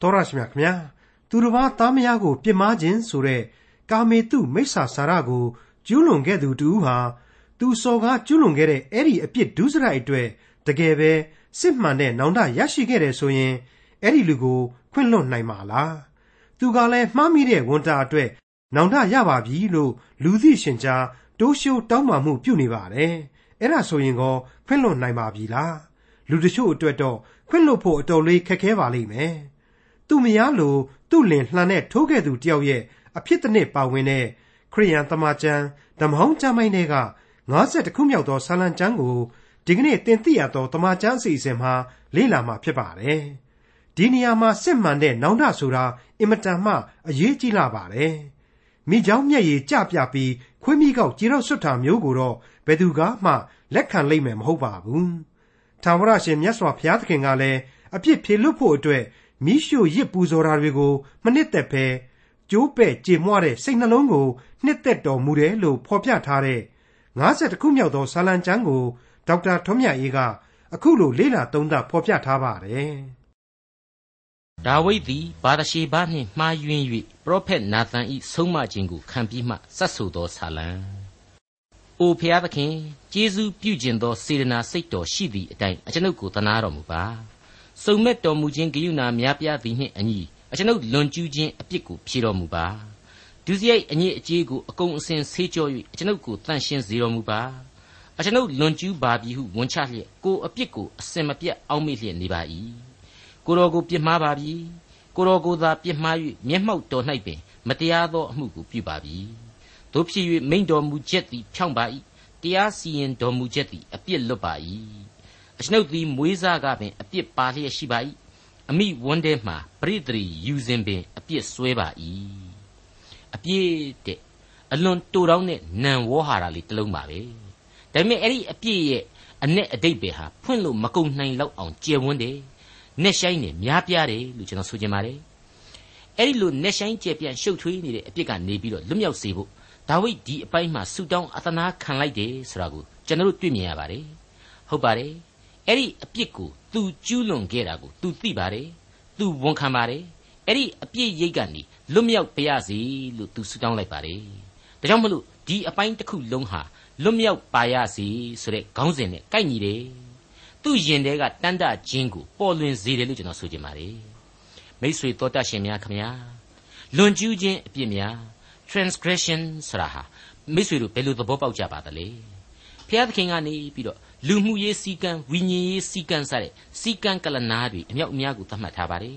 တော်ရရှိမြခင်ဗျာသူတစ်ပါးသားမယားကိုပြစ်မှားခြင်းဆိုတဲ့ကာမေတုမိစ္ဆာစာရကိုကျူးလွန်ခဲ့သူတူဟာသူစော်ကားကျူးလွန်ခဲ့တဲ့အဲ့ဒီအပြစ်ဒုစရိုက်အတွက်တကယ်ပဲစစ်မှန်တဲ့နောင်တရရှိခဲ့တယ်ဆိုရင်အဲ့ဒီလူကိုခွင့်လွှတ်နိုင်မှာလားသူကလည်းမှားမိတဲ့ဝန်တာအတွက်နောင်တရပါပြီလို့လူသိရှင်ကြားတိုးရှိုးတောင်းပန်မှုပြုနေပါတယ်အဲ့ဒါဆိုရင်ကောခွင့်လွှတ်နိုင်ပါပြီလားလူတချို့အတွက်တော့ခွင့်လွှတ်ဖို့အတော်လေးခက်ခဲပါလိမ့်မယ် သူမယားလိုသူ့လင်လှန်တဲ့ထိုးခဲ့သူတယောက်ရဲ့အဖြစ်တစ်နှစ်ပါဝင်တဲ့ခရိယန်တမန်ကျမ်းဓမ္မဟောင်းကျမ်းပိုင်းတွေက50ခုမြောက်သောဆာလံကျမ်းကိုဒီကနေ့တင်ပြရသောတမန်ကျမ်းအစီအစဉ်မှာလေ့လာမှာဖြစ်ပါတယ်ဒီနေရာမှာစစ်မှန်တဲ့နောင်တဆိုတာအင်မတန်မှအရေးကြီးလာပါတယ်မိเจ้าမျက်ရည်ကြပြပြီးခွေးမိကောက်ကြေတော့ဆွတ်တာမျိုးကိုတော့ဘယ်သူကမှလက်ခံလိမ့်မယ်မဟုတ်ပါဘူးထာဝရရှင်မြတ်စွာဘုရားသခင်ကလည်းအပြစ်ဖြေလွတ်ဖို့အတွက် မိရှုရစ်ပူဇော်တာတွေကိုမနစ်သက်ပဲကျိုးပဲ့ကြေမွတဲ့စိတ်နှလုံးကိုနှစ်သက်တော်မူတယ်လို့ဖော်ပြထားတဲ့50ခုမြောက်သောဇာလံကျမ်းကိုဒေါက်တာထွန်းမြတ်အေးကအခုလိုလေ့လာသုံးသပ်ဖော်ပြထားပါတယ်။ဒါဝိဒ်သည်ဘာသရှေဘနှင့်မှားယွင်း၍ပရောဖက်နာသန်၏ဆုံးမခြင်းကိုခံပြီးမှစတ်ဆိုသောဇာလံ။အိုဖျားသခင်ကျေးဇူးပြုခြင်းသောစေတနာစိတ်တော်ရှိသည့်အတိုင်းအကျွန်ုပ်ကိုသနာတော်မူပါ။ စုံမဲ့တော်မူခြင်းဂရုဏာများပြားသည်နှင့်အညီအကျွန်ုပ်လွန်ကျူးခြင်းအပြစ်ကိုဖြေတော်မူပါဒုစရိုက်အညစ်အကြေးကိုအကုန်အစင်ဆေးကြော၍အကျွန်ုပ်ကိုတန့်ရှင်းစေတော်မူပါအကျွန်ုပ်လွန်ကျူးပါပြီဟုဝန်ချလျက်ကိုအပြစ်ကိုအစင်မပြတ်အောက်မေ့လျက်နေပါ၏ကိုတော်ကိုပြစ်မှားပါပြီကိုတော်ကိုသာပြစ်မှား၍မျက်မှောက်တော်၌ပင်မတရားသောအမှုကိုပြုပါပြီတို့ဖြစ်၍မိန်တော်မူချက်သည်ဖြောင့်ပါ၏တရားစီရင်တော်မူချက်သည်အပြစ်လွတ်ပါ၏ အကျွန်ုပ်သည်မွေးစားကပင်အပြစ်ပါလျက်ရှိပါ၏အမိဝန်းထဲမှာပရိသေရီယူစဉ်ပင်အပြစ်ဆွဲပါ၏အပြည့်တဲ့အလွန်တူတောင်းတဲ့နံဝေါ်ဟာရလေးတစ်လုံးပါပဲဒါပေမဲ့အဲ့ဒီအပြည့်ရဲ့အ내အတိတ်ပဲဟာဖွင့်လို့မကုန်နိုင်လောက်အောင်ကျယ်ဝန်းတယ်နှက်ဆိုင်နေများပြားတယ်လို့ကျွန်တော်ဆိုချင်ပါတယ်အဲ့ဒီလိုနှက်ဆိုင်ကျယ်ပြန့်ရှုပ်ထွေးနေတဲ့အပြစ်ကနေပြီးတော့လွတ်မြောက်စေဖို့ဒါဝိဒ်ဒီအပိုင်းမှာဆူတောင်းအသနာခံလိုက်တယ်ဆိုတာကိုကျွန်တော်တို့တွေ့မြင်ရပါတယ်ဟုတ်ပါတယ် အဲ့ဒီအပြစ်ကိုသူကျူးလွန်ခဲ့တာကိုသူသိပါတယ်သူဝန်ခံပါတယ်အဲ့ဒီအပြစ်ရိတ်ကနေလွတ်မြောက်ပါရစေလို့သူဆုတောင်းလိုက်ပါတယ်ဒါကြောင့်မလို့ဒီအပိုင်းတစ်ခုလုံးဟာလွတ်မြောက်ပါရစေဆိုတဲ့ခေါင်းစဉ်နဲ့ကိုက်ညီတယ်သူ့ရင်ထဲကတန်တခြင်းကိုပေါ်လွင်စေတယ်လို့ကျွန်တော်ဆိုချင်ပါတယ်မိတ်ဆွေတော်တတ်ရှင်များခမညာလွန်ကျူးခြင်းအပြစ်များ transgression ဆိုတာဟာမိတ်ဆွေတို့ဘယ်လိုသဘောပေါက်ကြပါသလဲ ဖျားသခင်ကနေပြီးတော့လူမှုရေးစည်းကမ်းဝိညာဉ်ရေးစည်းကမ်းစတဲ့စည်းကမ်းကလနာတွေအမြောက်အများကိုသတ်မှတ်ထားပါတယ်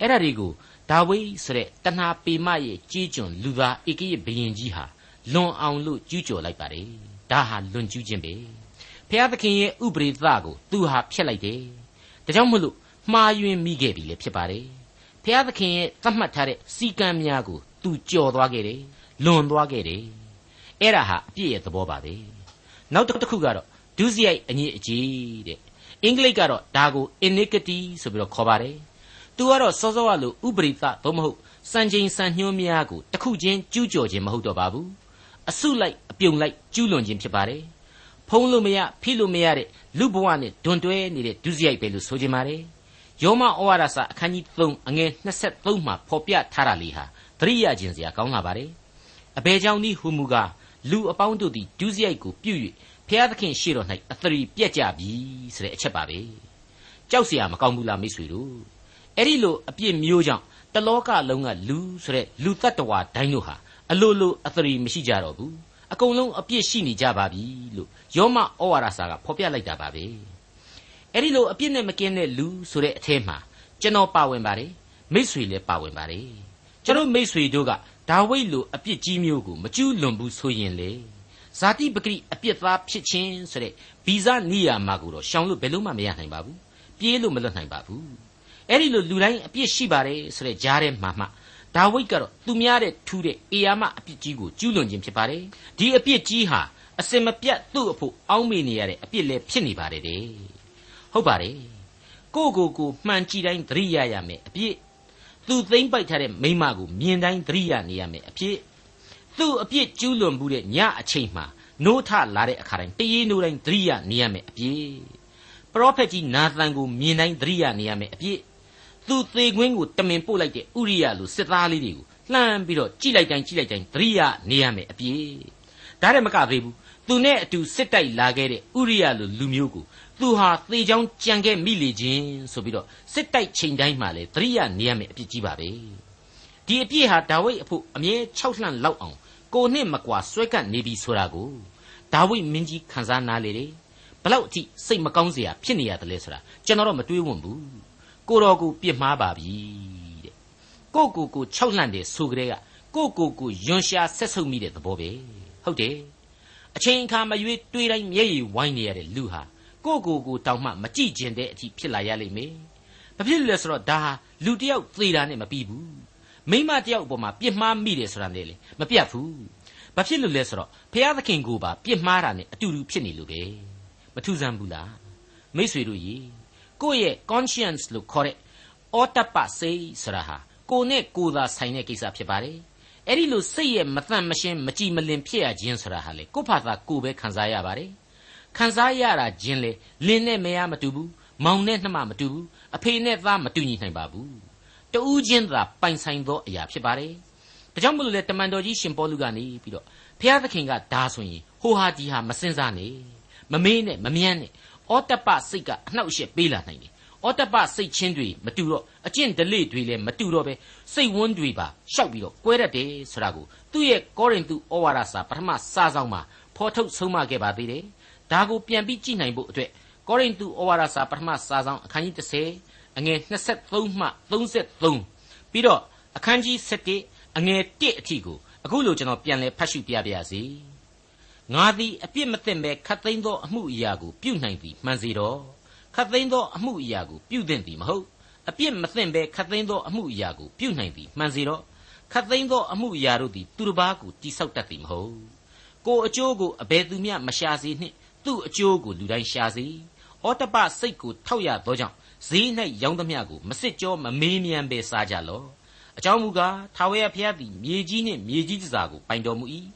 အဲ့ဒါတွေကိုဒါဝိဒ်ဆိုတဲ့တဏှာပေမရဲ့ကြီးကျွန်းလူသားဧကရဲ့ဘုရင်ကြီးဟာလွန်အောင်လို့ကျူးကျော်လိုက်ပါတယ်ဒါဟာလွန်ကျူးခြင်းပဲဖျားသခင်ရဲ့ဥပရိသကိုသူဟာဖျက်လိုက်တယ်ဒါကြောင့်မလို့မှားယွင်းမိခဲ့ပြီလေဖြစ်ပါတယ်ဖျားသခင်ရဲ့သတ်မှတ်ထားတဲ့စီကံများကိုသူကြော်သွားခဲ့တယ်လွန်သွားခဲ့တယ်အဲ့ဒါဟာအပြည့်ရဲ့သဘောပါပဲ နောက်တစ်ခုကတော့ဒုစရိုက်အညစ်အကြေးတဲ့အင်္ဂလိပ်ကတော့ဒါကို iniquity ဆိုပြီးတော့ခေါ်ပါတယ်သူကတော့စောစောကလို့ဥပရိသသို့မဟုတ်စံချိန်စံညွှန်းများကိုတစ်ခုချင်းကျူးကျော်ခြင်းမဟုတ်တော့ပါဘူးအစုလိုက်အပြုံလိုက်ကျူးလွန်ခြင်းဖြစ်ပါတယ်ဖုံးလို့မရဖိလို့မရတဲ့လူဘဝနဲ့ဒွန်တွဲနေတဲ့ဒုစရိုက်ပဲလို့ဆိုခြင်းပါတယ်ယောမဩဝါဒစာအခန်းကြီး3အငယ်23မှာဖော်ပြထားတာလေးဟာသတိရခြင်းစရာကောင်းလာပါတယ်အဘယ်ကြောင့်ဒီဟူမူကား လူအပေါင်းတို့သည်ဒုစရိုက်ကိုပြု၍ဖျားသခင်ရှေ့တော်၌အသရီပြက်ကြပြီဆိုတဲ့အချက်ပါပဲကြောက်เสียမကောင်းဘူးလားမိတ်ဆွေတို့အဲ့ဒီလိုအပြစ်မျိုးကြောင့်တလောကလုံးကလူဆိုတဲ့လူတ attva တိုင်းတို့ဟာအလိုလိုအသရီမရှိကြတော့ဘူးအကုန်လုံးအပြစ်ရှိနေကြပါပြီလို့ယောမဩဝါဒစာကဖော်ပြလိုက်တာပါပဲအဲ့ဒီလိုအပြစ်နဲ့မကင်းတဲ့လူဆိုတဲ့အထဲမှာကျွန်တော်ပါဝင်ပါတယ်မိษွေလည်းပါဝင်ပါတယ်ကျွန်တော်မိษွေတို့က ဒါဝိဒ်လိုအပြစ်ကြီးမျိုးကိုမကျူးလွန်ဘူးဆိုရင်လေဇာတိပဂရိအပြစ်သားဖြစ်ခြင်းဆိုတဲ့ဗီဇနိယာမကိုတော့ရှောင်လို့ဘယ်လို့မှမရနိုင်ပါဘူးပြေးလို့မလွတ်နိုင်ပါဘူးအဲ့ဒီလိုလူတိုင်းအပြစ်ရှိပါတယ်ဆိုတဲ့ကြားထဲမှာမှဒါဝိဒ်ကတော့သူများတဲ့ထူးတဲ့အေယာမအပြစ်ကြီးကိုကျူးလွန်ခြင်းဖြစ်ပါတယ်ဒီအပြစ်ကြီးဟာအစင်မပြတ်သူ့အဖို့အောင်းမေနေရတဲ့အပြစ်လည်းဖြစ်နေပါတယ်တဲ့ဟုတ်ပါတယ်ကိုကိုကိုမှန်ကြည့်တိုင်းသတိရရမယ်အပြစ် သူသိမ့်ပိုက်ထားတဲ့မိမကိုမြင်တိုင်းသတိရနေရမယ်အပြစ်သူ့အပြစ်ကျူးလွန်မှုတဲ့ညအချိန်မှာနိုးထလာတဲ့အခါတိုင်းတရေနိုးတိုင်းသတိရနေရမယ်အပြစ်ပရောဖက်ကြီးနာသန်ကိုမြင်တိုင်းသတိရနေရမယ်အပြစ်သူသူသေခွင်းကိုတမင်ပို့လိုက်တဲ့ဥရိယလိုစစ်သားလေးတွေကိုလှမ်းပြီးတော့ကြိလိုက်တိုင်းကြိလိုက်တိုင်းသတိရနေရမယ်အပြည့်ဒါလည်းမကသေးဘူး သူနဲ့အတူစစ်တိုက်လာခဲ့တဲ့ဥရိယလိုလူမျိုးကိုသူဟာသေချောင်းကြံခဲ့မိလေခြင်းဆိုပြီးတော့စစ်တိုက်ချိန်တိုင်းမှာလေသတိရနေရမယ်အပြစ်ကြီးပါပဲဒီအပြစ်ဟာဒါဝိဒ်အဖို့အမြဲ၆လှန့်လောက်အောင်ကိုနှစ်မကွာဆွဲကပ်နေပြီဆိုတာကိုဒါဝိဒ်မင်းကြီးခန်းစားနာလေတယ်ဘလောက်အထိစိတ်မကောင်းစရာဖြစ်နေရတယ်လဲဆိုတာကျွန်တော်တော့မတွေးဝွန့်ဘူးကိုတော်ကိုပြစ်မှားပါပြီတဲ့ကိုကိုကို၆လှန့်တယ်ဆိုကြတဲ့ကကိုကိုကိုယွန်ရှာဆက်ဆုပ်မိတဲ့သဘောပဲဟုတ်တယ် အချိန်အခါမရွေးတွေးတိုင်းမျက်ရည်ဝိုင်းနေရတဲ့လူဟာကိုကိုကိုတောင်မှမကြည့်ကျင်တဲ့အထိဖြစ်လာရလိမ့်မယ်ဘာဖြစ်လို့လဲဆိုတော့ဒါဟာလူတယောက်သေတာနဲ့မပြီးဘူးမိမတယောက်အပေါ်မှာပြစ်မှားမိတယ်ဆိုတာနဲ့လေမပြတ်ဘူးဘာဖြစ်လို့လဲဆိုတော့ဖျားသခင်ကိုပါပြစ်မှားတာနဲ့အတူတူဖြစ်နေလို့ပဲမထူးဆန်းဘူးလားမိษွေတို့ရေကိုယ့်ရဲ့ conscience လို့ခေါ်တဲ့အောတပစိတ်ဆိုတာဟာကိုနဲ့ကိုသာဆိုင်တဲ့ကိစ္စဖြစ်ပါတယ် အဲ့ဒီလိုစိတ်ရဲ့မတန့်မရှင်းမကြည်မလင်ဖြစ်ရခြင်းဆိုတာဟာလေကိုယ့်ဘာသာကိုယ်ပဲခံစားရပါတယ်ခံစားရတာချင်းလေလင်းနဲ့မရမတူဘူးမောင်နဲ့နှမမတူဘူးအဖေနဲ့သားမတူညီနိုင်ပါဘူးတူးချင်းသာပိုင်ဆိုင်သောအရာဖြစ်ပါတယ်ဒါကြောင့်မလို့လေတမန်တော်ကြီးရှင်ပေါလုကနေပြီးတော့ဖျားသခင်ကဒါဆိုရင်ဟိုဟာဒီဟာမစင်စားနဲ့မမေးနဲ့မမြန်းနဲ့ဩတ္တပစိတ်ကအနှောက်အယှက်ပေးလာနိုင်တယ် ဩတ္တပစိတ်ချင်းတွေမတူတော့အကျင့်ဒလိတွေလည်းမတူတော့ပဲစိတ်ဝန်းတွေပါရှောက်ပြီးတော့ကွဲတတ်တယ်ဆိုတာကိုသူ့ရဲ့ကောရိန္သုဩဝါဒစာပထမစာဆောင်မှာဖော်ထုတ်ဆုံးမခဲ့ပါသေးတယ်ဒါကိုပြန်ပြီးကြည့်နိုင်ဖို့အတွက်ကောရိန္သုဩဝါဒစာပထမစာဆောင်အခန်းကြီး30အငယ်23မှ33ပြီးတော့အခန်းကြီး7အငယ်1အထိကိုအခုလိုကျွန်တော်ပြန်လဲဖတ်ရှုပြပါရစေငါသည်အပြစ်မသိမဲ့ခတ်သိမ်းသောအမှုအရာကိုပြုနိုင်သည်မှန်စေတော့ ခတ်သိမ်းသောအမှုအရာကိုပြုသင့်သည်မဟုတ်အပြစ်မသိပဲခတ်သိမ်းသောအမှုအရာကိုပြုနိုင်သည်မှန်စေတော့ခတ်သိမ်းသောအမှုအရာတို့သည်သူတစ်ပါးကိုတိဆောက်တတ်သည်မဟုတ်ကိုအကျိုးကိုအဘယ်သူမျှမရှာစေနှင့်သူ့အကျိုးကိုလူတိုင်းရှာစေဩတ္တပစိတ်ကိုထောက်ရသောကြောင့်ဈေး၌ရောင်းသမျှကိုမစစ်ကြောမမေးမြန်းပဲစားကြလော့အကြောင်းမူကားထာဝရဘုရားသည်မြေကြီးနှင့်မြေကြီးတစားကိုပိုင်တော်မူ၏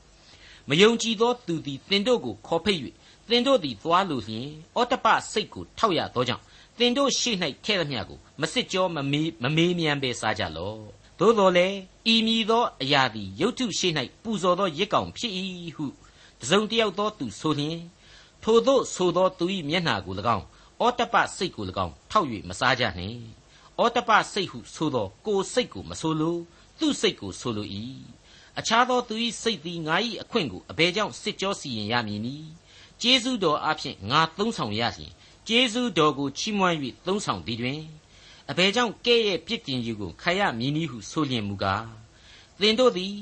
မယုံကြည်သောသူသည်သင်တို့ကိုခေါ်ဖိတ်၍ သင်တို့သည်သွားလိုလျင်ဩတ္တပစိတ်ကိုထောက်ရသောကြောင့်သင်တို့ရှေ့၌ထဲ့သမျှကိုမစစ်ကြောမမေးမမေးမြန်းပဲစားကြလော့သို့တော်လည်းဤမည်သောအရာသည်ရုတ်ထုရှေ့၌ပူဇော်သောရစ်ကောင်ဖြစ်၏ဟုတစုံတယောက်သောသူဆိုလျင်ထိုသို့ဆိုသောသူ၏မျက်နှာကို၎င်းဩတ္တပစိတ်ကို၎င်းထောက်၍မစားကြနှင့်ဩတ္တပစိတ်ဟုဆိုသောကိုယ်စိတ်ကိုမဆိုလိုသူ့စိတ်ကိုဆိုလို၏အခြားသောသူ၏စိတ်သည်ငါ၏အခွင့်ကိုအဘယ်ကြောင့်စစ်ကြောစီရင်ရမည်နည်း ကျေးဇူးတော်အဖျင်ငါသုံးဆောင်ရစဉ်ကျေးဇူးတော်ကိုချီးမွမ်း၍သုံးဆောင်သည်တွင်အဘယ်ကြောင့်ကဲ့ရဲ့ပြစ်တင်ကြီးကိုခရမည်နည်းဟုဆိုလျင်မူကားသင်တို့သည်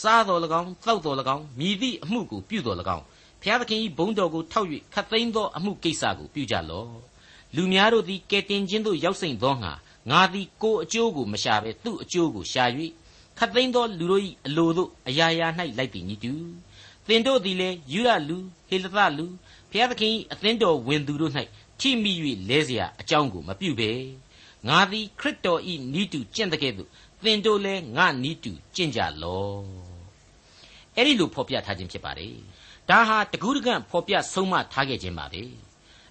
စားတော်၎င်းတောက်တော်၎င်းမြည်သည့်အမှုကိုပြုတော်၎င်းဖျားသခင်၏ဘုန်းတော်ကိုထောက်၍ခတ်သိမ်းသောအမှုကိစ္စကိုပြုကြလော့လူများတို့သည်ကဲတင်ခြင်းသို့ရောက်စိမ့်သောငါငါသည်ကိုအကျိုးကိုမရှာဘဲသူ့အကျိုးကိုရှာ၍ခတ်သိမ်းသောလူတို့၏အလိုသို့အရာရာ၌လိုက်သည်ညီတူသ င်တို့သည်လည်းယူရလူဟေလသလူဖျားသခင်၏အသင်းတော်ဝင်သူတို့၌ထိမိ၍လဲเสียအကြောင်းကိုမပြုဘဲငါသည်ခရစ်တော်၏ဤတူကျင့်တဲ့ကဲ့သို့သင်တို့လည်းငါဤတူကျင့်ကြလော့အဲ့ဒီလိုဖော်ပြထားခြင်းဖြစ်ပါတယ်ဒါဟာတကူးတကန့်ဖော်ပြဆုံးမထားခဲ့ခြင်းပါပဲ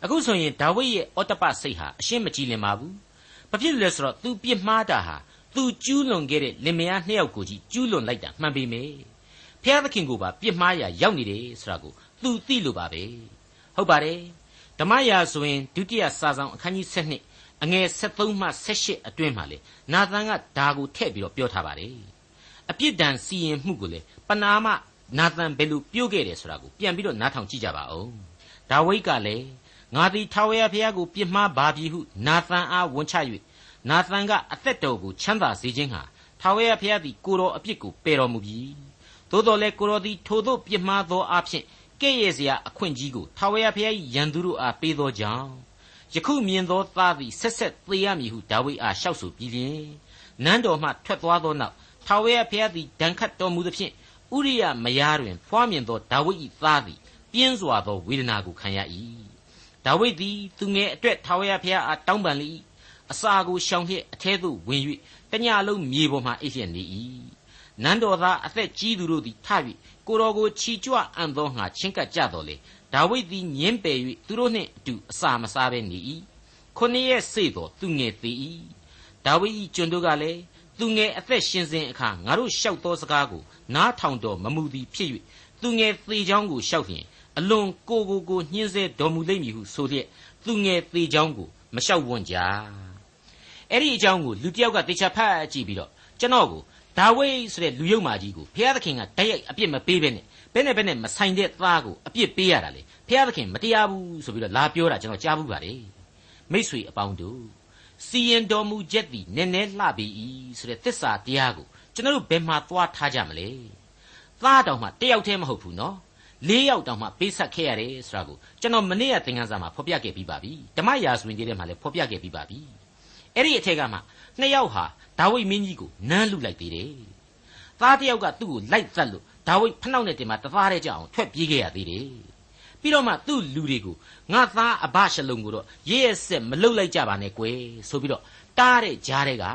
အခုဆိုရင်ဒါဝိဒ်ရဲ့အောတပစိတ်ဟာအရှင်းမကြည်လင်ပါဘူးဘာဖြစ်လို့လဲဆိုတော့ तू ပြစ်မှားတာဟာ तू ကျူးလွန်ခဲ့တဲ့လင်မယားနှစ်ယောက်ကိုကြီးကျူးလွန်လိုက်တာမှန်ပေမယ့် ဖျားသခင်ကိုပါပြစ်မှားရာရောက်နေတယ်ဆိုတာကို तू သိလို့ပါပဲဟုတ်ပါတယ်ဓမ္မရာဆိုရင်ဒုတိယစာဆောင်အခန်းကြီး7အငယ်73မှ78အတွင်းမှာလေနာသန်ကဒါကိုထည့်ပြီးတော့ပြောထားပါတယ်အပြစ်ဒဏ်စီရင်မှုကိုလေပနာမနာသန်ဘယ်လိုပြုတ်ခဲ့တယ်ဆိုတာကိုပြန်ပြီးတော့နားထောင်ကြည့်ကြပါဦးဒါဝိဒ်ကလည်းငါသည်ထာဝရဘုရားကိုပြစ်မှားပါပြီဟုနာသန်အားဝန်ချ၍နာသန်ကအသက်တော်ကိုချမ်းသာစေခြင်းဟာထာဝရဘုရားသည်ကိုတော်အပြစ်ကိုပယ်တော်မူပြီ သို့တော်လည်းကိုတော်သည်ထိုသို့ပြစ်မှားသောအဖြစ်ကဲ့ရဲ့စရာအခွင့်ကြီးကိုထာဝရဘုရား၏ရန်သူတို့အားပေးသောကြောင့်ယခုမြင်သောသားသည်ဆက်ဆက်သေရမည်ဟုဒါဝိဒ်အားလျှောက်ဆိုပြီးလျှင်နန်းတော်မှထွက်သွားသောနောက်ထာဝရဘုရားသည်ဒဏ်ခတ်တော်မူသဖြင့်ဥရိယမယားတွင်ဖွားမြင်သောဒါဝိဒ်၏သားသည်ပြင်းစွာသောဝေဒနာကိုခံရ၏ဒါဝိဒ်သည်သူငယ်အတွက်ထာဝရဘုရားအားတောင်းပန်လေ၏အစာကိုရှောင်လျက်အထဲသို့ဝင်၍တညလုံးမြေပေါ်မှအိပ်လျက်နေ၏ နန်းတော်သားအသက်ကြီးသူတို့သည်ထ၍ကိုတော်ကိုချီကြွအံ့သောငါချင်းကပ်ကြတော်လေဒါဝိဒ်သည်ညင်းပယ်၍သူတို့နှင့်အတူအစာမစားဘဲနေ၏ခုနှစ်ရက်စေ့တော်သူငယ်သေး၏ဒါဝိဒ်၏ကျွန်တို့ကလည်းသူငယ်အသက်ရှင်စဉ်အခါငါတို့လျှောက်သောစကားကိုနားထောင်တော်မမူသည်ဖြစ်၍သူငယ်သေချောင်းကိုလျှောက်လျင်အလွန်ကိုကိုကိုညှင်းဆဲတော်မူလိမ့်မည်ဟုဆိုလျက်သူငယ်သေချောင်းကိုမလျှောက်ဝန်းကြအဲ့ဒီအကြောင်းကိုလူတစ်ယောက်ကတေချာဖတ်ကြည့်ပြီးတော့ကျွန်တော်ကို ဒါဝိဒ်ဆိုတဲ့လူယုံမာကြီးကိုဘုရားသခင်ကတိုက်ရိုက်အပြစ်မပေးဘဲနဲ့ဘယ်နဲ့ဘယ်နဲ့မဆိုင်တဲ့သားကိုအပြစ်ပေးရတာလေဘုရားသခင်မတရားဘူးဆိုပြီးတော့လာပြောတာကျွန်တော်ကြားဘူးပါလေမိษွေအပေါင်းတို့စီရင်တော်မူချက်သည်နည်းနည်းလှပြီဆိုတဲ့သစ္စာတရားကိုကျွန်တော်တို့ဘယ်မှာသွားထားကြမလဲသားတောင်မှတယောက်တည်းမဟုတ်ဘူးနော်လေးယောက်တောင်မှပေးဆက်ခဲ့ရတယ်ဆိုတာကိုကျွန်တော်မနေ့ကသင်ခန်းစာမှာဖော်ပြခဲ့ပြီးပါပြီဓမ္မရာဇဝင်ကြီးထဲမှာလည်းဖော်ပြခဲ့ပြီးပါပြီအဲ့ဒီအထက်ကမှနှစ်ယောက်ဟာ ဒါဝိဒ်မင်းကြီးကိုနမ်းလူလိုက်သေးတယ်သားတယောက်ကသူ့ကိုလိုက်သက်လို့ဒါဝိဒ်ဖနှောက်နဲ့တင်မှာတသားတည်းကြအောင်ထွက်ပြေးခဲ့ရသေးတယ်ပြီးတော့မှသူ့လူတွေကိုငါသားအဘရှလုံကိုတော့ရဲရဲဆက်မလုတ်လိုက်ကြပါနဲ့ကွယ်ဆိုပြီးတော့တားတဲ့ကြားတဲ့က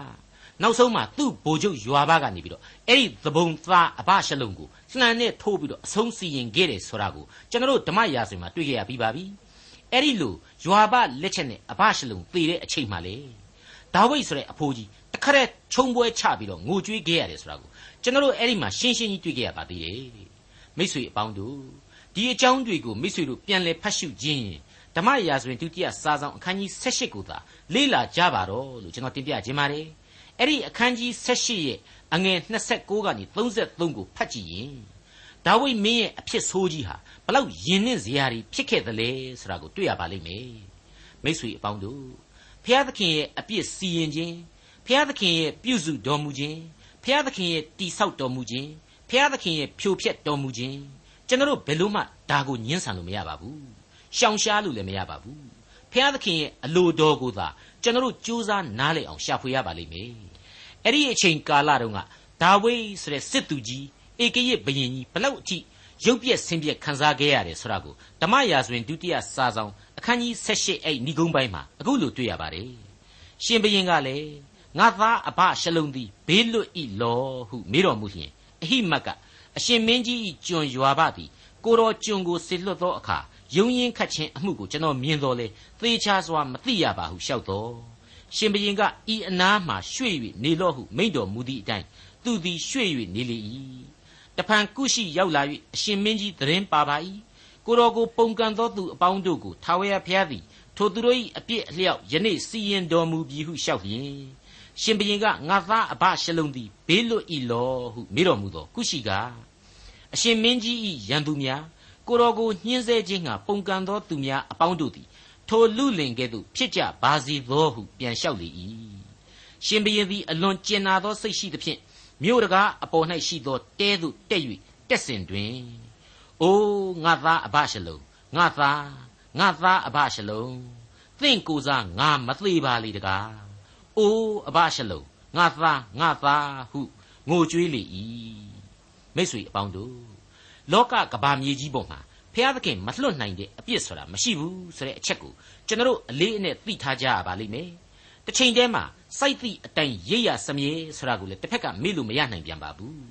နောက်ဆုံးမှသူ့ဘိုလ်ချုပ်ယွာဘကနေပြီးတော့အဲ့ဒီသဘုံသားအဘရှလုံကိုလှန်နဲ့ထိုးပြီးတော့အဆုံးစီရင်ခဲ့တယ်ဆိုတာကိုကျွန်တော်တို့ဓမ္မရာဇဝင်မှာတွေ့ကြရပြီးပါပြီအဲ့ဒီလိုယွာဘလက်ချက်နဲ့အဘရှလုံသေတဲ့အချိန်မှလေ ဒါဝိဒ်ဆိုတဲ့အဖိုးကြီးတခရက်ခြုံပွဲချပြီးတော့ငိုကြွေးခဲ့ရတယ်ဆိုတာကိုကျွန်တော်တို့အဲ့ဒီမှာရှင်းရှင်းကြီးတွေ့ခဲ့ရပါသေးတယ်မိတ်ဆွေအပေါင်းတို့ဒီအကြောင်းတွေကိုမိတ်ဆွေတို့ပြန်လည်ဖတ်ရှုခြင်းဓမ္မရာဇဝင်ဒုတိယစာဆောင်အခန်းကြီး16ကိုသာလေ့လာကြပါတော့လို့ကျွန်တော်တင်ပြခြင်းပါတယ်အဲ့ဒီအခန်းကြီး16ရဲ့အငယ်29ကနေ33ကိုဖတ်ကြည့်ရင်ဒါဝိဒ်မင်းရဲ့အဖြစ်ဆိုးကြီးဟာဘလောက်ယဉ်နှင့်စရာတွေဖြစ်ခဲ့သလဲဆိုတာကိုတွေ့ရပါလိမ့်မယ်မိတ်ဆွေအပေါင်းတို့ ဖျားသခင်ရဲ့အပြစ်စီရင်ခြင်းဖျားသခင်ရဲ့ပြုစုတော်မူခြင်းဖျားသခင်ရဲ့တိဆောက်တော်မူခြင်းဖျားသခင်ရဲ့ဖြိုဖျက်တော်မူခြင်းကျွန်တော်တို့ဘယ်လို့မှဒါကိုညှင်းဆန်လို့မရပါဘူးရှောင်ရှားလို့လည်းမရပါဘူးဖျားသခင်ရဲ့အလိုတော်ကိုသာကျွန်တော်တို့ကြိုးစားနားလည်အောင်ရှာဖွေရပါလိမ့်မယ်အဲ့ဒီအချိန်ကာလတုန်းကဒါဝိဒ်ဆိုတဲ့စစ်သူကြီးဧကရစ်ဘရင်ကြီးဘလောက်အထိ ရုပ်ပြက်ဆင်းပြက်ခံစားခဲ့ရတယ်ဆိုတာကိုဓမ္မရာဇဝင်ဒုတိယစာဆောင်အခန်းကြီး78အဲ့ဏိဂုံးပိုင်းမှာအခုလိုတွေ့ရပါတယ်ရှင်ဘရင်ကလည်းငါသားအဘရှလုံသည်ဘေးလွတ်ဤလောဟုမေးတော်မူလျင်အဟိမတ်ကအရှင်မင်းကြီးဤကျွန်ရွာဘသည်ကိုတော်ကျွန်ကိုဆေလွတ်သောအခါယုံရင်ခတ်ခြင်းအမှုကိုကျွန်တော်မြင်တော်လေသေချာစွာမသိရပါဟုလျှောက်တော်ရှင်ဘရင်ကဤအနားမှရွှေ့၍နေလော့ဟုမိန့်တော်မူသည့်အတိုင်းသူသည်ရွှေ့၍နေလေ၏ တဖန်ကုရှိရောက်လာ၍အရှင်မင်းကြီးသတင်းပါပါ၏ကိုတော်ကိုပုန်ကန်သောသူအပေါင်းတို့ကိုထာဝရဘုရားသည်ထိုသူတို့၏အပြစ်အလျောက်ယနေ့စီရင်တော်မူပြီဟုလျှောက်လျင်ရှင်ဘရင်ကငါသားအဘရှလုံသည်ဘေးလွတ်၏လောဟုမေးတော်မူသောကုရှိကအရှင်မင်းကြီး၏ရန်သူများကိုတော်ကိုညှင်းဆဲခြင်းငှာပုန်ကန်သောသူများအပေါင်းတို့သည်ထိုလူလင်ကဲ့သို့ဖြစ်ကြပါစေသောဟုပြန်လျှောက်လေ၏ရှင်ဘရင်သည်အလွန်ကျင်နာသောစိတ်ရှိသဖြင့် မြို့တကားအပေါ်၌ရှိသောတဲသို့တက်၍တက်စဉ်တွင်အိုးငါသားအဘရှလုံငါသားငါသားအဘရှလုံသင့်ကိုစားငါမသေးပါလေတကားအိုးအဘရှလုံငါသားငါသားဟုငိုကြွေးလေ၏မိတ်ဆွေအပေါင်းတို့လောကကဘာမြေကြီးပေါ်မှာဖျားသခင်မလွတ်နိုင်တဲ့အပြစ်ဆိုတာမရှိဘူးဆိုတဲ့အချက်ကိုကျွန်တော်အလေးအနက်သိထားကြရပါလိမ့်မယ်တစ်ချိန်တည်းမှာ စိုက်သည့်အတိုင်းရိပ်ရစမြဲဆိုတာကိုလည်းတစ်ဖက်ကမေ့လို့မရနိုင်ပြန်ပါဘူး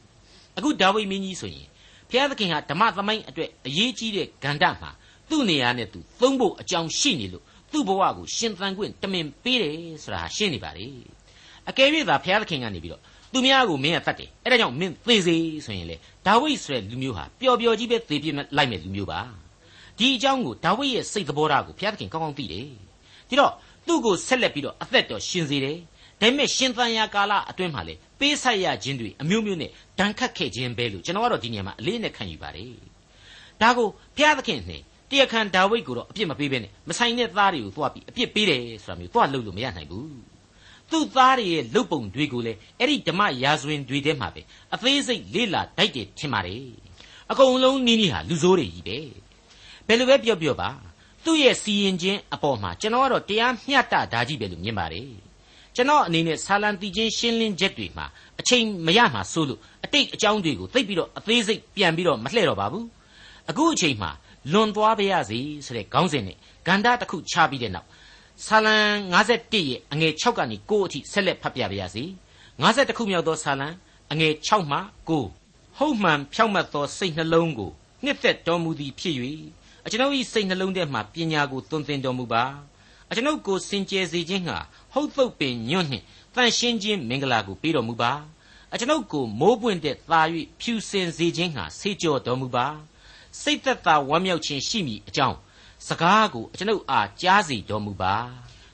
အခုဒါဝိမင်းကြီးဆိုရင်ဘုရားသခင်ဟာဓမ္မသမိုင်းအတွက်အရေးကြီးတဲ့ဂန္ဓမှာသူ့နေရာနဲ့သူသုံးဖို့အကြောင်းရှိနေလို့သူ့ဘဝကိုရှင်သန်ခွင့်တမင်ပေးတယ်ဆိုတာရှင်းနေပါလေအကယ်၍သာဘုရားသခင်ကနေပြီးတော့သူများကိုမင်းကတတ်တယ်အဲ့ဒါကြောင့်မင်းသေစေဆိုရင်လေဒါဝိဒ်ဆိုတဲ့လူမျိုးဟာပျော်ပျော်ကြီးပဲသေပြလိုက်မဲ့လူမျိုးပါဒီအကြောင်းကိုဒါဝိဒ်ရဲ့စိတ်သဘောထားကိုဘုရားသခင်ကောင်းကောင်းသိတယ်ဒီတော့သူ့ကိုဆက်လက်ပြီးတော့အသက်တော်ရှင်စေတယ် ဒါပေမဲ့ရှင်သန်ရာကာလအတွင်းမှာလေပေးဆက်ရခြင်းတွေအမျိုးမျိုးနဲ့ဒဏ်ခတ်ခဲ့ခြင်းပဲလို့ကျွန်တော်ကတော့ဒီနေရာမှာအလေးနဲ့ခံယူပါတယ်ဒါကိုဘုရားသခင်နဲ့တရားခံဒါဝိဒ်ကိုတော့အပြစ်မပေးဘဲနဲ့မဆိုင်တဲ့သားတွေကိုသွားပြီးအပြစ်ပေးတယ်ဆိုတာမျိုးသွားလုပ်လို့မရနိုင်ဘူးသူ့သားတွေရဲ့လုပ်ပုံတွေကိုလည်းအဲ့ဒီဓမ္မရာဇဝင်တွေထဲမှာပဲအသေးစိတ်လေးလာတိုက်တယ်ထင်ပါတယ်အကုန်လုံးနီးနီးဟာလူဆိုးတွေကြီးပဲဘယ်လိုပဲပြောပြောပါသူ့ရဲ့စီရင်ခြင်းအပေါ်မှာကျွန်တော်ကတော့တရားမျှတတာကြီးပဲလို့မြင်ပါတယ် ကျွန်တော်အနေနဲ့ဆာလံတီချင်းရှင်းလင်းချက်တွေမှာအချိန်မရမှာစိုးလို့အတိတ်အကြောင်းတွေကိုသိပြီးတော့အသေးစိတ်ပြန်ပြီးတော့မလှည့်တော့ပါဘူးအခုအချိန်မှာလွန်သွားပါရစေဆိုတဲ့ခေါင်းစဉ်နဲ့ဂန္ဓာတစ်ခုချပြီးတဲ့နောက်ဆာလံ51ရဲ့အငယ်6ကနေ9အထိဆက်လက်ဖတ်ပြပါရစေ50ခုမြောက်သောဆာလံအငယ်6မှ9ဟုတ်မှန်ဖြောက်မှတ်သောစိတ်နှလုံးကိုနှစ်သက်တော်မူသည်ဖြစ်၍အကျွန်ုပ်၏စိတ်နှလုံးထဲမှပညာကိုသွန်သင်တော်မူပါအကျွန်ုပ်ကိုစင်ကြယ်စေခြင်းငှာ ဟုတ်သုတ်ပင်ညွန့်နှင့်တန်ရှင်းခြင်းမင်္ဂလာကိုပေးတော်မူပါအကျွန်ုပ်ကိုမိုးပွင့်တဲ့သာ၍ဖြူစင်စေခြင်းဟာဆေးကြောတော်မူပါစိတ်သက်သာဝမ်းမြောက်ခြင်းရှိမည်အကြောင်းစကားကိုအကျွန်ုပ်အားကြားစေတော်မူပါ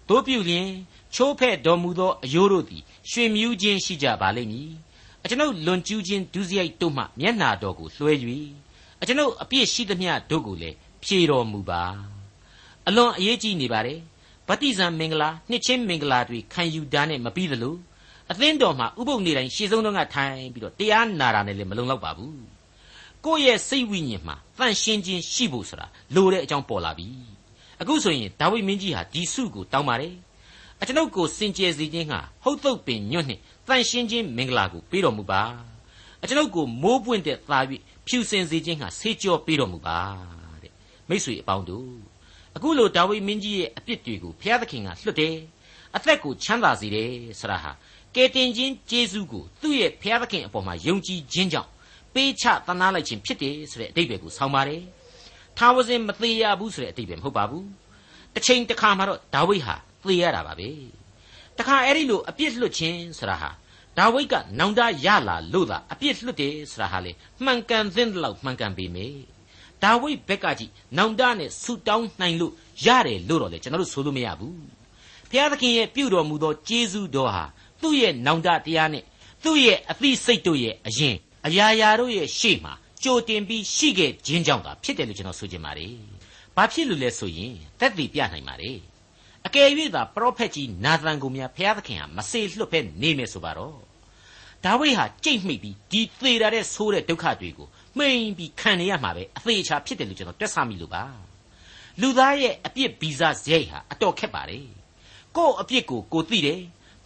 တို့ပြုလျင်ချိုးဖဲ့တော်မူသောအယိုးတို့သည်ရွှေမြူးခြင်းရှိကြပါလိမ့်မည်အကျွန်ုပ်လွန်ကျူးခြင်းဒုစရိုက်တို့မှမျက်နာတော်ကိုလွှဲ၍အကျွန်ုပ်အပြစ်ရှိသမျှတို့ကိုလည်းဖြေတော်မူပါအလွန်အရေးကြီးနေပါတယ် ဗတ္တိဇံမင်္ဂလာနှစ်ချင်းမင်္ဂလာတွေခံယူတာနဲ့မပြီးသလိုအသင်းတော်မှာဥပုပ်နေတိုင်းရှေ့ဆုံးတော့ကထိုင်ပြီးတော့တရားနာတာနဲ့လည်းမလုံလောက်ပါဘူးကိုယ့်ရဲ့စိတ်ဝိညာဉ်မှာတန့်ရှင်းခြင်းရှိဖို့ဆိုတာလိုတဲ့အကြောင်းပေါ်လာပြီအခုဆိုရင်ဒါဝိမင်းကြီးဟာဒီစုကိုတောင်းပါတယ်အကျွန်ုပ်ကိုစင်ကြယ်စေခြင်းဟာဟုတ်သုတ်ပင်ညွတ်နှင့်တန့်ရှင်းခြင်းမင်္ဂလာကိုပေးတော်မူပါအကျွန်ုပ်ကိုမိုးပွင့်တဲ့သား၍ဖြူစင်စေခြင်းဟာဆေးကြောပေးတော်မူပါတဲ့မိတ်ဆွေအပေါင်းတို့ အခုလိုဒါဝိမင်းကြီးရဲ့အပြစ်တွေကိုဘုရားသခင်ကလွတ်တယ်အသက်ကိုချမ်းသာစေတယ်ဆရာဟာကယ်တင်ခြင်းကျေးဇူးကိုသူ့ရဲ့ဘုရားသခင်အပေါ်မှာယုံကြည်ခြင်းကြောင့်ပေးချသနာလိုက်ခြင်းဖြစ်တယ်ဆိုတဲ့အတိတ်ပဲကိုဆောင်းပါတယ်ထာဝစဉ်မသေးရဘူးဆိုတဲ့အတိတ်ပဲမဟုတ်ပါဘူးတစ်ချိန်တစ်ခါမှတော့ဒါဝိဒ်ဟာသေရတာပါပဲတခါအဲ့ဒီလိုအပြစ်လွတ်ခြင်းဆိုတာဟာဒါဝိဒ်ကနောင်တရလာလို့သာအပြစ်လွတ်တယ်ဆိုတာဟာလေမှန်ကန်သင့်တယ်လို့မှန်ကန်ပေမေ ဒါဝိဒ်ဘက်ကကြည့်နောင်တနဲ့ဆူတောင်းနိုင်လို့ရတယ်လို့တော့လေကျွန်တော်တို့ဆိုလို့မရဘူးဘုရားသခင်ရဲ့ပြုတော်မူသောကျေးဇူးတော်ဟာသူ့ရဲ့နောင်တတရားနဲ့သူ့ရဲ့အသိစိတ်တို့ရဲ့အရင်အရာရာတို့ရဲ့ရှေ့မှာကြိုတင်ပြီးရှိခဲ့ခြင်းကြောင့်သာဖြစ်တယ်လို့ကျွန်တော်ဆိုချင်ပါတယ်။ဘာဖြစ်လို့လဲဆိုရင်သက်သေပြနိုင်ပါတယ်။အကယ်၍သာပရောဖက်ကြီးနာသန်ကိုများဘုရားသခင်ဟာမစေလွတ်ဖဲနေမယ်ဆိုပါတော့။ဒါဝိဒ်ဟာကြိတ်မိပြီးဒီသေတာတဲ့ဆိုးတဲ့ဒုက္ခတွေကို မှိန်ပြီးခံနေရမှာပဲအသေးချာဖြစ်တယ်လို့ကျွန်တော်တွက်ဆမိလို့ပါ။လူသားရဲ့အပြစ်ဗီဇစရိုက်ဟာအတော်ခက်ပါတယ်။ကို့အပြစ်ကိုကိုသိတယ်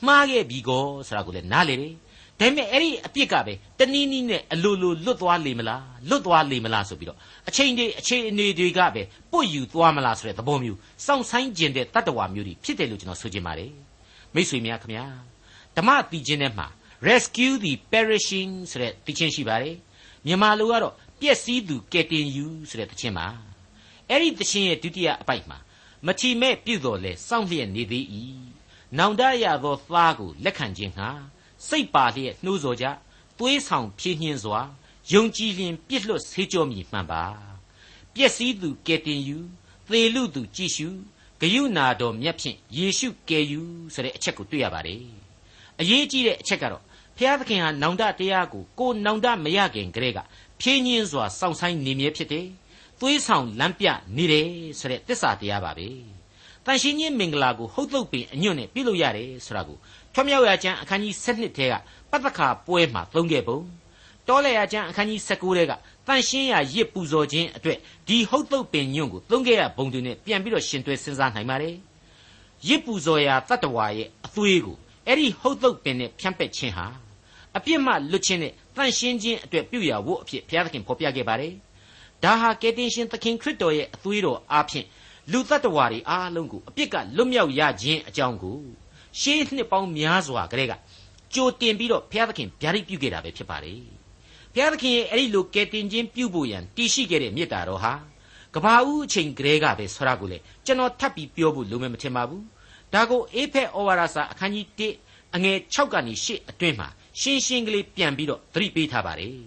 မှားခဲ့ပြီကောဆိုတာကိုလည်းနားလေတယ်ဒါပေမဲ့အဲ့ဒီအပြစ်ကပဲတနည်းနည်းနဲ့အလိုလိုလွတ်သွားလေမလားလွတ်သွားလေမလားဆိုပြီးတော့အချိန်တွေအခြေအနေတွေကပဲပွတ်ယူသွားမလားဆိုတဲ့သဘောမျိုးစောင့်ဆိုင်ကျင်တဲ့တတ္တဝါမျိုးတွေဖြစ်တယ်လို့ကျွန်တော်ဆိုချင်ပါတယ်မိတ်ဆွေများခင်ဗျာဓမ္မတီချင်းထဲမှာ rescue the perishing ဆိုတဲ့တီချင်းရှိပါတယ် မြန်မာလိုကတော့ပျက်စီးသူကယ်တင်ယူဆိုတဲ့တီချင်းပါအဲ့ဒီတီချင်းရဲ့ဒုတိယအပိုက်မှာမချီမဲ့ပြုတော်လဲစောင့်လျက်နေသေး၏နောင်တရသောသားကိုလက်ခံခြင်းဟာစိတ်ပါလျက်နှိုးဆော်ကြသွေးဆောင်ဖြည့်ညှင်းစွာယုံကြည်လျင်ပြစ်လွတ်ဆေးကြောမည်မှန်ပါပျက်စီးသူကယ်တင်ယူသေလူသူကြည်ရှုဂယုနာတော်မြတ်ဖြင့်ယေရှုကယ်ယူဆိုတဲ့အချက်ကိုတွေ့ရပါတယ်အရေးကြီးတဲ့အချက်ကတော့ ဖျားသခင်ဟာနောင်တတရားကိုကိုနောင်တမရခင်ကလေးကဖြည့်ညှင်းစွာစောင့်ဆိုင်နေမြဲဖြစ်တယ်သွေးဆောင်လမ်းပြနေတယ်ဆိုတဲ့သစ္စာတရားပါပဲတန်ရှင်းခြင်းမင်္ဂလာကိုဟုတ်သုတ်ပင်အညွန့်နဲ့ပြုလုပ်ရတယ်ဆိုတာကိုထွမြောက်ရကျမ်းအခန်းကြီး7ထဲကပတ္တခါပွဲမှာသုံးခဲ့ပုံတောလဲရကျမ်းအခန်းကြီး19ထဲကတန်ရှင်းရရစ်ပူဇော်ခြင်းအတွက်ဒီဟုတ်သုတ်ပင်ညွန့်ကိုသုံးခဲ့ရပုံတွေနဲ့ပြန်ပြီးတော့ရှင်တွဲစဉ်းစားနိုင်ပါတယ်ရစ်ပူဇော်ရာတတ္တဝါရဲ့အသွေးကို အဲ့ဒီဟုတ်သုတ်ပင်နဲ့ဖြန့်ပက်ခြင်းဟာအပြစ်မှလွတ်ခြင်းနဲ့တန်ရှင်းခြင်းအတွက်ပြုရဖို့အဖြစ်ဘုရားသခင်ဖော်ပြခဲ့ပါတယ်ဒါဟာကယ်တင်ရှင်သခင်ခရစ်တော်ရဲ့အသွေးတော်အားဖြင့်လူတ attva တွေအားလုံးကိုအပြစ်ကလွတ်မြောက်ရခြင်းအကြောင်းကိုရှေးနှစ်ပေါင်းများစွာကလေးကကြိုတင်ပြီးတော့ဘုရားသခင်ဗျာဒိတ်ပြုခဲ့တာပဲဖြစ်ပါတယ်ဘုရားသခင်ရဲ့အဲ့ဒီလိုကယ်တင်ခြင်းပြုဖို့ရန်တည်ရှိခဲ့တဲ့မေတ္တာတော်ဟာကဘာဦးအချိန်ကလေးကပဲဆွရကိုလေကျွန်တော်ထပ်ပြီးပြောဖို့လိုမယ်မထင်ပါဘူး ဒါကိုအေဖက်ဩဝါဒစာအခန်းကြီး1အငယ်6ကနေ8အတွင်းမှာရှင်းရှင်းကလေးပြန်ပြီးတော့သတိပေးထားပါတယ်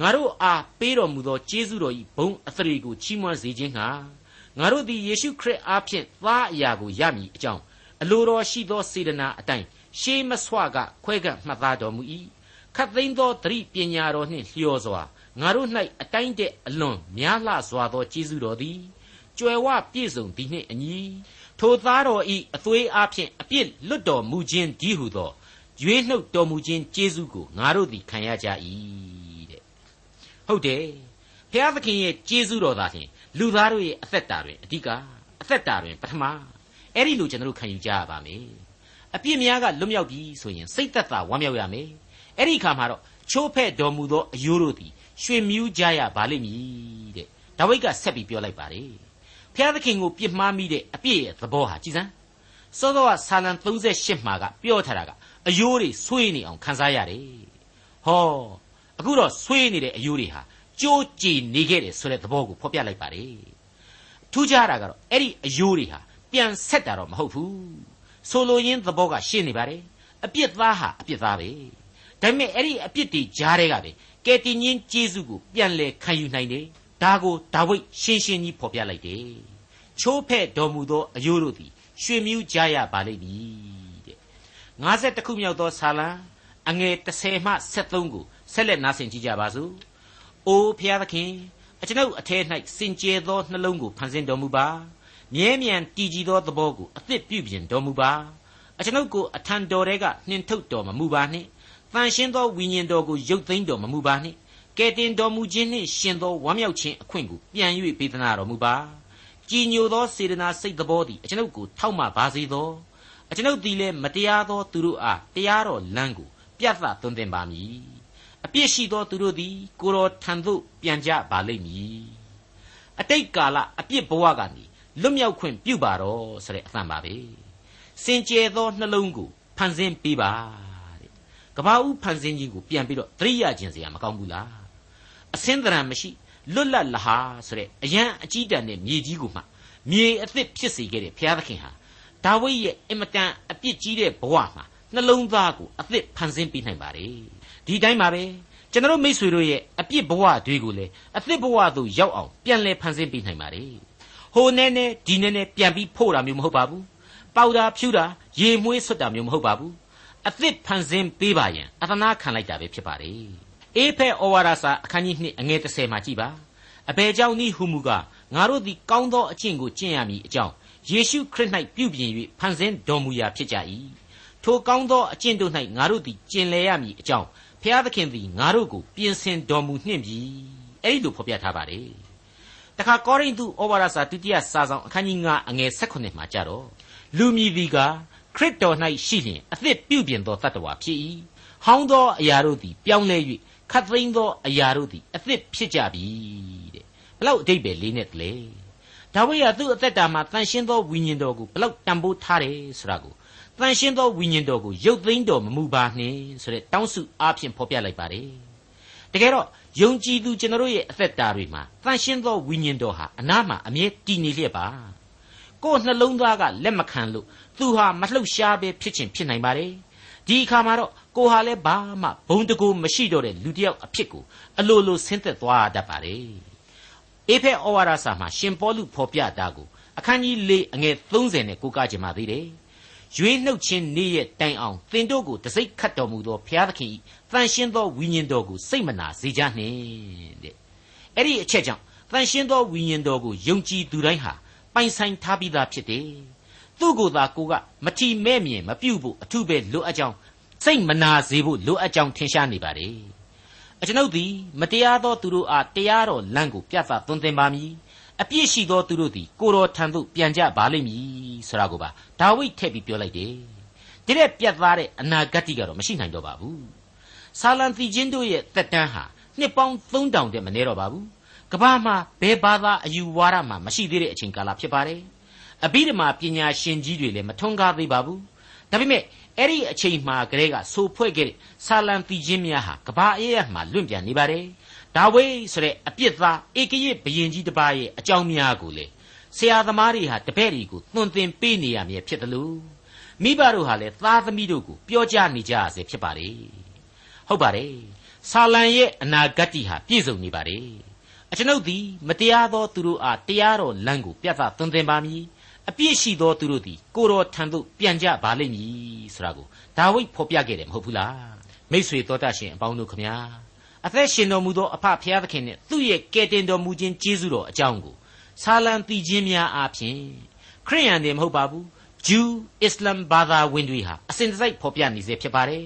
ငါတို့အားပေးတော်မူသောကျေးဇူးတော်ဤဘုံအသရေကိုချီးမွမ်းစေခြင်းဟာငါတို့သည်ယေရှုခရစ်အားဖြင့်သားအရာကိုရမည်အကြောင်းအလိုတော်ရှိသောစေတနာအတိုင်းရှေးမဆွကခွဲကပ်မှတ်သားတော်မူ၏ခတ်သိမ်းသောသတိပညာတော်နှင့်လျော်စွာငါတို့၌အတိုင်းတဲ့အလွန်များလှစွာသောကျေးဇူးတော်သည်ကြွယ်ဝပြည့်စုံသည်နှင့်အညီ ထိုသားတော်ဤအသွေးအားဖြင့်အပြစ်လွတ်တော်မူခြင်းဒီဟုသောရွေးနှုတ်တော်မူခြင်းကျေးဇူးကိုငါတို့သည်ခံရကြ၏တဲ့ဟုတ်တယ်ဘုရားသခင်ရဲ့ကျေးဇူးတော်သာလျှင်လူသားတို့ရဲ့အသက်တာတွင်အဓိကအသက်တာတွင်ပထမအဲ့ဒီလိုကျွန်တော်တို့ခံယူကြရပါမယ်အပြစ်များကလွတ်မြောက်ပြီဆိုရင်စိတ်သက်သာဝမ်းမြောက်ရမယ်အဲ့ဒီခါမှာတော့ချိုးဖဲ့တော်မူသောအယိုးတို့သည်ရွှေမြူးကြရပါလိမ့်မည်တဲ့ဒါဝိဒ်ကဆက်ပြီးပြောလိုက်ပါတယ် ဖျားသခင်ကိုပြစ်မှားမိတဲ့အပြစ်ရဲ့သဘောဟာကြည်စမ်းစောစောကဆာလံ38မှာကပြောထားတာကအယိုးတွေဆွေးနေအောင်ခံစားရတယ်ဟောအခုတော့ဆွေးနေတဲ့အယိုးတွေဟာကြိုးကြည်နေခဲ့တယ်ဆိုတဲ့သဘောကိုဖော်ပြလိုက်ပါတယ်ထူးခြားတာကတော့အဲ့ဒီအယိုးတွေဟာပြန်ဆက်တာတော့မဟုတ်ဘူးဆိုလိုရင်းသဘောကရှင်းနေပါတယ်အပြစ်သားဟာအပြစ်သားပဲဒါပေမဲ့အဲ့ဒီအပြစ်တွေကြားတဲ့ကပဲကယ်တင်ရှင်ဂျေစုကိုပြန်လဲခံယူနိုင်တယ် ဒါကိုဒါဝိဒ်ရှင်းရှင်းကြီးဖော်ပြလိုက်တယ်ချိုးဖဲ့တော်မူသောအယိုးတို့သည်ရွှေမြူးကြရပါလိမ့်မည်တဲ့50ခုမြောက်သောဆာလံအငယ်30မှ73ကိုဆက်လက်နားဆင်ကြည့်ကြပါစို့အိုဖျားသခင်အကျွန်ုပ်အထဲ၌စင်ကြယ်သောနှလုံးကိုဖန်ဆင်းတော်မူပါမြဲမြံတည်ကြည်သောသဘောကိုအသစ်ပြုပြင်တော်မူပါအကျွန်ုပ်ကိုအထံတော်ထဲကနှင်ထုတ်တော်မမူပါနှင့်တန်ရှင်းသောဝိညာဉ်တော်ကိုရုပ်သိမ်းတော်မမူပါနှင့် ကဲတင်တော်မူခြင်းနှင့်ရှင်သောဝမ်းမြောက်ခြင်းအခွင့်ကိုပြန်၍ပေးသနာတော်မူပါကြည်ညိုသောစေတနာစိတ်သဘောသည်အကျွန်ုပ်ကိုထောက်မှပါစေသောအကျွန်ုပ်သည်လည်းမတရားသောသူတို့အားတရားတော်လမ်းကိုပြတ်သသွန်သင်ပါမည်အပြစ်ရှိသောသူတို့သည်ကိုတော်ထံသို့ပြန်ကြပါလိမ့်မည်အတိတ်ကာလအပြစ်ဘဝကနေလွတ်မြောက်ခွင့်ပြုပါတော့ဆိုတဲ့အသံပါပဲစင်ကြယ်သောနှလုံးကိုဖန်ဆင်းပေးပါတဲ့ကဘာဦးဖန်ဆင်းခြင်းကိုပြန်ပြီးတော့သတိရခြင်းစရာမကောင်းဘူးလား အစင်းတရံမရှိလွတ်လပ်လဟာဆိုတဲ့အရန်အကြီးတန်းတဲ့မြေကြီးကိုမှမြေအသစ်ဖြစ်စေခဲ့တဲ့ဘုရားသခင်ဟာဒါဝိဒ်ရဲ့အင်မတန်အပြစ်ကြီးတဲ့ဘဝမှာနှလုံးသားကိုအသစ်ဖန်ဆင်းပေးနိုင်ပါတယ်ဒီတိုင်းပါပဲကျွန်တော်မိษွေတို့ရဲ့အပြစ်ဘဝတွေကိုလည်းအသစ်ဘဝသို့ရောက်အောင်ပြန်လည်ဖန်ဆင်းပေးနိုင်ပါတယ်ဟိုနဲနဲဒီနဲနဲပြန်ပြီးဖို့တာမျိုးမဟုတ်ပါဘူးပေါတာဖြူတာရေမွှေးဆွတ်တာမျိုးမဟုတ်ပါဘူးအသစ်ဖန်ဆင်းပေးပါရန်အသနာခံလိုက်တာပဲဖြစ်ပါတယ် အေဖဲဩဝါဒစာအခန်းကြီး2အငယ်30မှာကြည်ပါအဘယ်ကြောင့်နည်းဟုမူကားငါတို့သည်ကောင်းသောအကျင့်ကိုကျင့်ရမည်အကြောင်းယေရှုခရစ်၌ပြုပြင်၍ဖန်ဆင်းတော်မူရာဖြစ်ကြ၏ထိုကောင်းသောအကျင့်တို့၌ငါတို့သည်ကျင့်လည်ရမည်အကြောင်းဖျားသခင်သည်ငါတို့ကိုပြင်ဆင်တော်မူနှင့်ပြီအဲ့ဒီလိုဖော်ပြထားပါတယ်တခါကောရိန္သုဩဝါဒစာဒုတိယစာဆောင်အခန်းကြီး9အငယ်16မှာကြတော့လူမြည်သည်ကခရစ်တော်၌ရှိလျင်အသစ်ပြုပြင်သောတတ္တဝါဖြစ်၏ဟောင်းသောအရာတို့သည်ပြောင်းလဲ၍ ခတ်သိမ်းသောအရာတို့သည်အသစ်ဖြစ်ကြပြီတဲ့ဘလောက်အတိတ်ပဲလေးနဲ့တလေဒါဝိဒ်ကသူ့အသက်တာမှာတန်ရှင်းသောဝိညာဉ်တော်ကိုဘလောက်တန်ဖိုးထားတယ်ဆိုတာကိုတန်ရှင်းသောဝိညာဉ်တော်ကိုရုပ်သိမ်းတော်မမူပါနှင့်ဆိုတဲ့တောင်းစုအားဖြင့်ဖော်ပြလိုက်ပါတယ်တကယ်တော့ယုံကြည်သူကျွန်တော်ရဲ့အသက်တာတွေမှာတန်ရှင်းသောဝိညာဉ်တော်ဟာအနားမှာအမြဲတည်နေလျက်ပါကိုယ်နှလုံးသားကလက်မခံလို့သူဟာမလှုပ်ရှားပဲဖြစ်ခြင်းဖြစ်နိုင်ပါတယ်ဒီအခါမှာတော့ ကိုဟာလည်းဘာမှဘုံတကူမရှိတော့တဲ့လူတစ်ယောက်အဖြစ်ကိုအလိုလိုဆင်းသက်သွားတတ်ပါတယ်အေဖဲဩဝါဒစာမှာရှင်ပေါလုဖော်ပြတာကိုအခန်းကြီး၄အငယ်30နဲ့ကိုးကားခြင်းပါသေးတယ်ရွေးနှုတ်ခြင်းနေ့ရဲ့တိုင်အောင်သင်တို့ကိုတစိ့ခတ်တော်မူသောဘုရားသခင်၏တန်ရှင်းသောဝိညာဉ်တော်ကိုစိတ်မနာစေကြနှင့်တဲ့အဲ့ဒီအချက်ကြောင့်တန်ရှင်းသောဝိညာဉ်တော်ကိုယုံကြည်သူတိုင်းဟာပိုင်ဆိုင်ထားပြီးသားဖြစ်တယ်သူ့ကိုယ်သာကိုကမထီမဲ့မြင်မပြုတ်ဖို့အထုပဲလိုအပ်ကြောင်း စိတ်မနာစေဖို့လိုအပ်ကြောင်းထင်ရှားနေပါလေအကျွန်ုပ်သည်မတရားသောသူတို့အားတရားတော်လမ်းကိုပြသသွန်သင်ပါမည်အပြစ်ရှိသောသူတို့သည်ကိုတော်ထံသို့ပြန်ကြပါလိမ့်မည်ဆိုတာကိုပါဒါဝိဒ်ထည့်ပြီးပြောလိုက်တယ်ဒီတဲ့ပြတ်သားတဲ့အနာဂတ်တိကတော့မရှိနိုင်တော့ပါဘူးဆာလံသီချင်းတို့ရဲ့တက်တန်းဟာနှစ်ပေါင်း3000တဲ့မနေတော့ပါဘူးကဘာမှာဘယ်ဘာသာအယူဝါဒမှမရှိသေးတဲ့အချိန်ကာလဖြစ်ပါတယ်အဘိဓမ္မာပညာရှင်ကြီးတွေလည်းမထွန်းကားသေးပါဘူးဒါပေမဲ့ အဲ့ဒီအချိန်မှာကလေးကဆိုဖွဲ့ခဲ့တဲ့ဆာလံတီချင်းများဟာကဘာအေးရမှာလွင့်ပြန်နေပါတယ်ဒါဝိဆိုတဲ့အပြစ်သားဧကရစ်ဘယင်ကြီးတစ်ပါးရဲ့အကြောင်းများကိုလေဆရာသမားတွေဟာတပည့်တွေကိုသွန်သင်ပေးနေရမည်ဖြစ်တယ်လို့မိဘတို့ဟာလည်းသားသမီးတို့ကိုပြောကြနေကြရစေဖြစ်ပါတယ်ဟုတ်ပါတယ်ဆာလံရဲ့အနာဂတ်ဟာပြည့်စုံနေပါတယ်အကျွန်ုပ်သည်မတရားသောသူတို့အားတရားတော်လမ်းကိုပြသသွန်သင်ပါမည် အပြစ်ရှိသောသူတို့သည်ကိုတော်ထံသို့ပြန်ကြပါလိမ့်မည်ဆိုတာကိုဒါဝိဒ်ဖော်ပြခဲ့တယ်မဟုတ်ဘူးလားမိษွေတော်တတ်ရှင်အပေါင်းတို့ခမညာအသက်ရှင်တော်မူသောအဖဖျားသခင်နဲ့သူ့ရဲ့ကယ်တင်တော်မူခြင်းကျေးဇူးတော်အကြောင်းကိုဆာလံတီခြင်းများအားဖြင့်ခရိယန်တွေမဟုတ်ပါဘူးဂျူးအစ္စလမ်ဘာသာဝင်တွေဟာအစဉ်တစိုက်ဖော်ပြနေစေဖြစ်ပါတယ်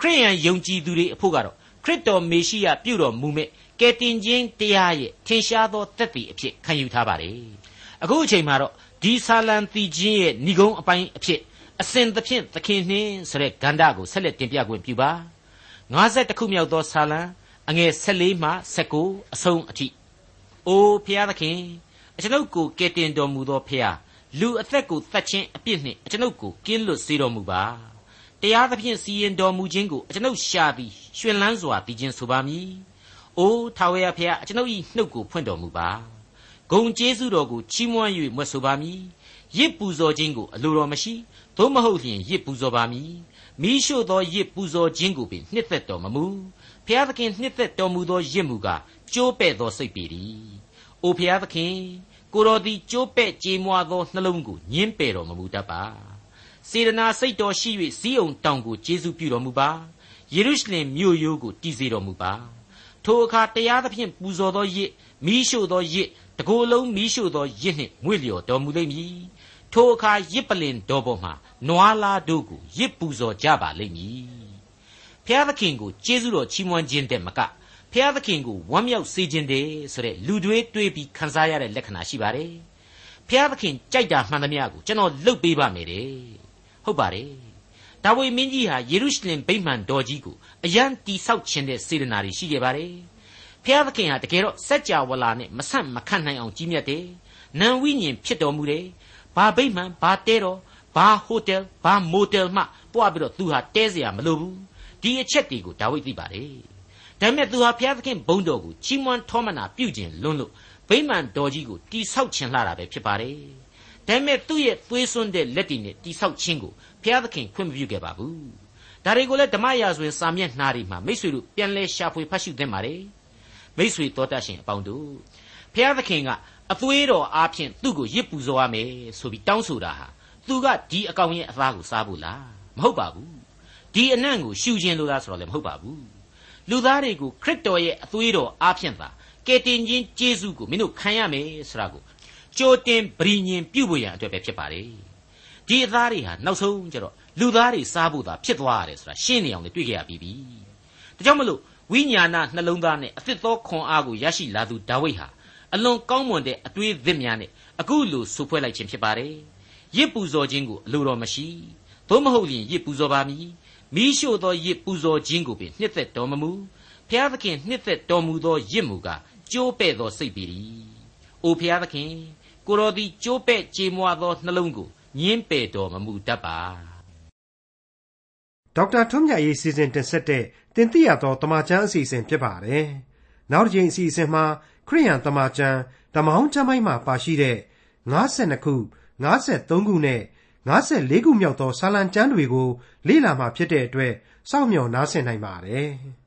ခရိယန်ယုံကြည်သူတွေအဖို့ကတော့ခရစ်တော်မေရှိယပြုတော်မူမဲ့ကယ်တင်ခြင်းတရားရဲ့ထင်ရှားသောသက်သေအဖြစ်ခံယူထားပါတယ်အခုအချိန်မှာတော့ ဒီဆာလံတီချင်းရဲ့ဏိဂုံးအပိုင်းအဖြစ်အစဉ်သဖြင့်သခင်နှင်းဆိုတဲ့ဂန္ဓာကိုဆက်လက်တင်ပြခွင့်ပြုပါ50ခုမြောက်သောဆာလံအငယ်14မှ19အဆုံးအထိအိုဖျားသခင်အကျွန်ုပ်ကိုကယ်တင်တော်မူသောဖျားလူအသက်ကိုသတ်ခြင်းအပြစ်နှင့်အကျွန်ုပ်ကိုကင်းလွတ်စေတော်မူပါတရားသဖြင့်စီရင်တော်မူခြင်းကိုအကျွန်ုပ်ရှာသည်ရှင်လန်းစွာတည်ခြင်းဆိုပါမည်အိုထာဝရဖျားအကျွန်ုပ်၏နှုတ်ကိုဖွင့်တော်မူပါ ဂုံကျေးဇူးတော်ကိုချီးမွမ်း၍မွတ်ဆိုပါမည်ရစ်ပူဇော်ခြင်းကိုအလိုတော်မရှိသို့မဟုတ်လျှင်ရစ်ပူဇော်ပါမည်မိရှုသောရစ်ပူဇော်ခြင်းကိုပင်နှစ်သက်တော်မမူဖျားသခင်နှစ်သက်တော်မူသောရစ်မူကကြိုးပဲ့သောစိတ်ပေ၏အိုဖျားသခင်ကိုတော်သည်ကြိုးပဲ့ကြေမွာသောနှလုံးကိုညင်းပယ်တော်မမူတတ်ပါစေတနာစိတ်တော်ရှိ၍ဇီးအောင်တောင်ကိုကျေးဇူးပြုတော်မူပါယေရုရှလင်မြို့ရိုးကိုတည်စေတော်မူပါထိုအခါတရားသဖြင့်ပူဇော်သောရစ်မိရှုသောရစ် တကိုယ်လုံးမိရှုသောရစ်နှင့်မွေ့လျော်တော်မူလိမ့်မည်ထိုအခါရစ်ပလင်တော်ပေါ်မှာနွားလားတို့ကိုရစ်ပူဇော်ကြပါလိမ့်မည်ဖျားသခင်ကိုကျေးဇူးတော်ချီးမွမ်းခြင်းတဲ့မကဖျားသခင်ကိုဝမ်းမြောက်စေခြင်းတဲ့ဆိုတဲ့လူတွေတွေးပြီးခံစားရတဲ့လက္ခဏာရှိပါတယ်ဖျားသခင်ကြိုက်တာမှန်သမျှကိုကျွန်တော်လုပ်ပေးပါမယ်တဲ့ဟုတ်ပါတယ်ဒါဝိမင်းကြီးဟာယေရုရှလင်ဗိမာန်တော်ကြီးကိုအရန်တိဆောက်ခြင်းတဲ့စေတနာတွေရှိခဲ့ပါတယ် ဖျားသခင်ဟာတကယ်တော့စัจ java လာနဲ့မဆန့်မခန့်နိုင်အောင်ကြီးမြတ်တယ်နံဝိညာဉ်ဖြစ်တော်မူတယ်ဘာဗိမာန်ဘာတဲတော်ဘာဟိုတယ်ဘာမိုတယ်မှပွားပြီးတော့သူဟာတဲเสียမလိုဘူးဒီအချက်တွေကိုဒါဝိဒ်သိပါတယ်ဒါပေမဲ့သူဟာဘုရားသခင်ဘုန်းတော်ကိုချီးမွမ်းထောမနာပြုခြင်းလွန်းလို့ဗိမာန်တော်ကြီးကိုတိဆောက်ခြင်းလာတာပဲဖြစ်ပါတယ်ဒါပေမဲ့သူ့ရဲ့သွေးစွန်းတဲ့လက်တည်နဲ့တိဆောက်ခြင်းကိုဘုရားသခင်ခွင့်မပြုခဲ့ပါဘူးဒါတွေကိုလည်းဓမ္မရာဇဝင်စာမျက်နှာတွေမှာမိษွေတို့ပြန်လဲရှာဖွေဖတ်ရှုသင့်ပါတယ် မိษွေတော်တတ်ရှင်အပေါင်းတို့ဘုရားသခင်ကအသွေးတော်အားဖြင့်သူ့ကိုရစ်ပူဇော်ရမယ်ဆိုပြီးတောင်းဆိုတာဟာသူကဒီအကောင်ရဲ့အသားကိုစားဖို့လားမဟုတ်ပါဘူးဒီအနံ့ကိုရှူခြင်းလို့လားဆိုတော့လည်းမဟုတ်ပါဘူးလူသားတွေကိုခရစ်တော်ရဲ့အသွေးတော်အားဖြင့်သာကယ်တင်ခြင်းကျေးဇူးကိုမင်းတို့ခံရမယ်ဆိုတာကိုကြိုတင်ဗြိညင်ပြုဖို့ရန်အတွက်ပဲဖြစ်ပါတယ်ဒီအသားတွေဟာနောက်ဆုံးကျတော့လူသားတွေစားဖို့သာဖြစ်သွားရတယ်ဆိုတာရှင်းနေအောင်လည်းတွေ့ကြရပြီးပြီဒါကြောင့်မလို့ ဝိညာဏနှလုံးသားနဲ့အသစ်သောခွန်အားကိုရရှိလာသူဒါဝိဒ်ဟာအလွန်ကောင်းမွန်တဲ့အတွေးသစ်များနဲ့အခုလိုဆူဖွဲ့လိုက်ခြင်းဖြစ်ပါတယ်ရစ်ပူဇော်ခြင်းကိုအလိုတော်မရှိသို့မဟုတ်ရင်ရစ်ပူဇော်ပါမည်မိရှို့သောရစ်ပူဇော်ခြင်းကိုပင်နှစ်သက်တော်မမူဖျားသခင်နှစ်သက်တော်မူသောရစ်မူကကြိုးပဲ့သောစိတ်ပေ၏အိုဖျားသခင်ကိုတော်သည်ကြိုးပဲ့ကြေမွာသောနှလုံးကိုညင်းပယ်တော်မမူတတ်ပါ ဒေါက်တာထွန်းမြတ်ရေးစီစဉ်တင်ဆက်တဲ့တင်ပြရသောတမချန်းအစီအစဉ်ဖြစ်ပါတယ်နောက်တစ်ချိန်အစီအစဉ်မှာခရိယန်တမန်ကျမ်းဓမ္မဟောင်းကျမ်းပိုင်းမှာပါရှိတဲ့52ခု53ခုနဲ့54ခုမြောက်သောစာလံကျမ်းတွေကိုလေ့လာမှဖြစ်တဲ့အတွက်စောင့်မျှော်နားဆင်နိုင်ပါတယ်။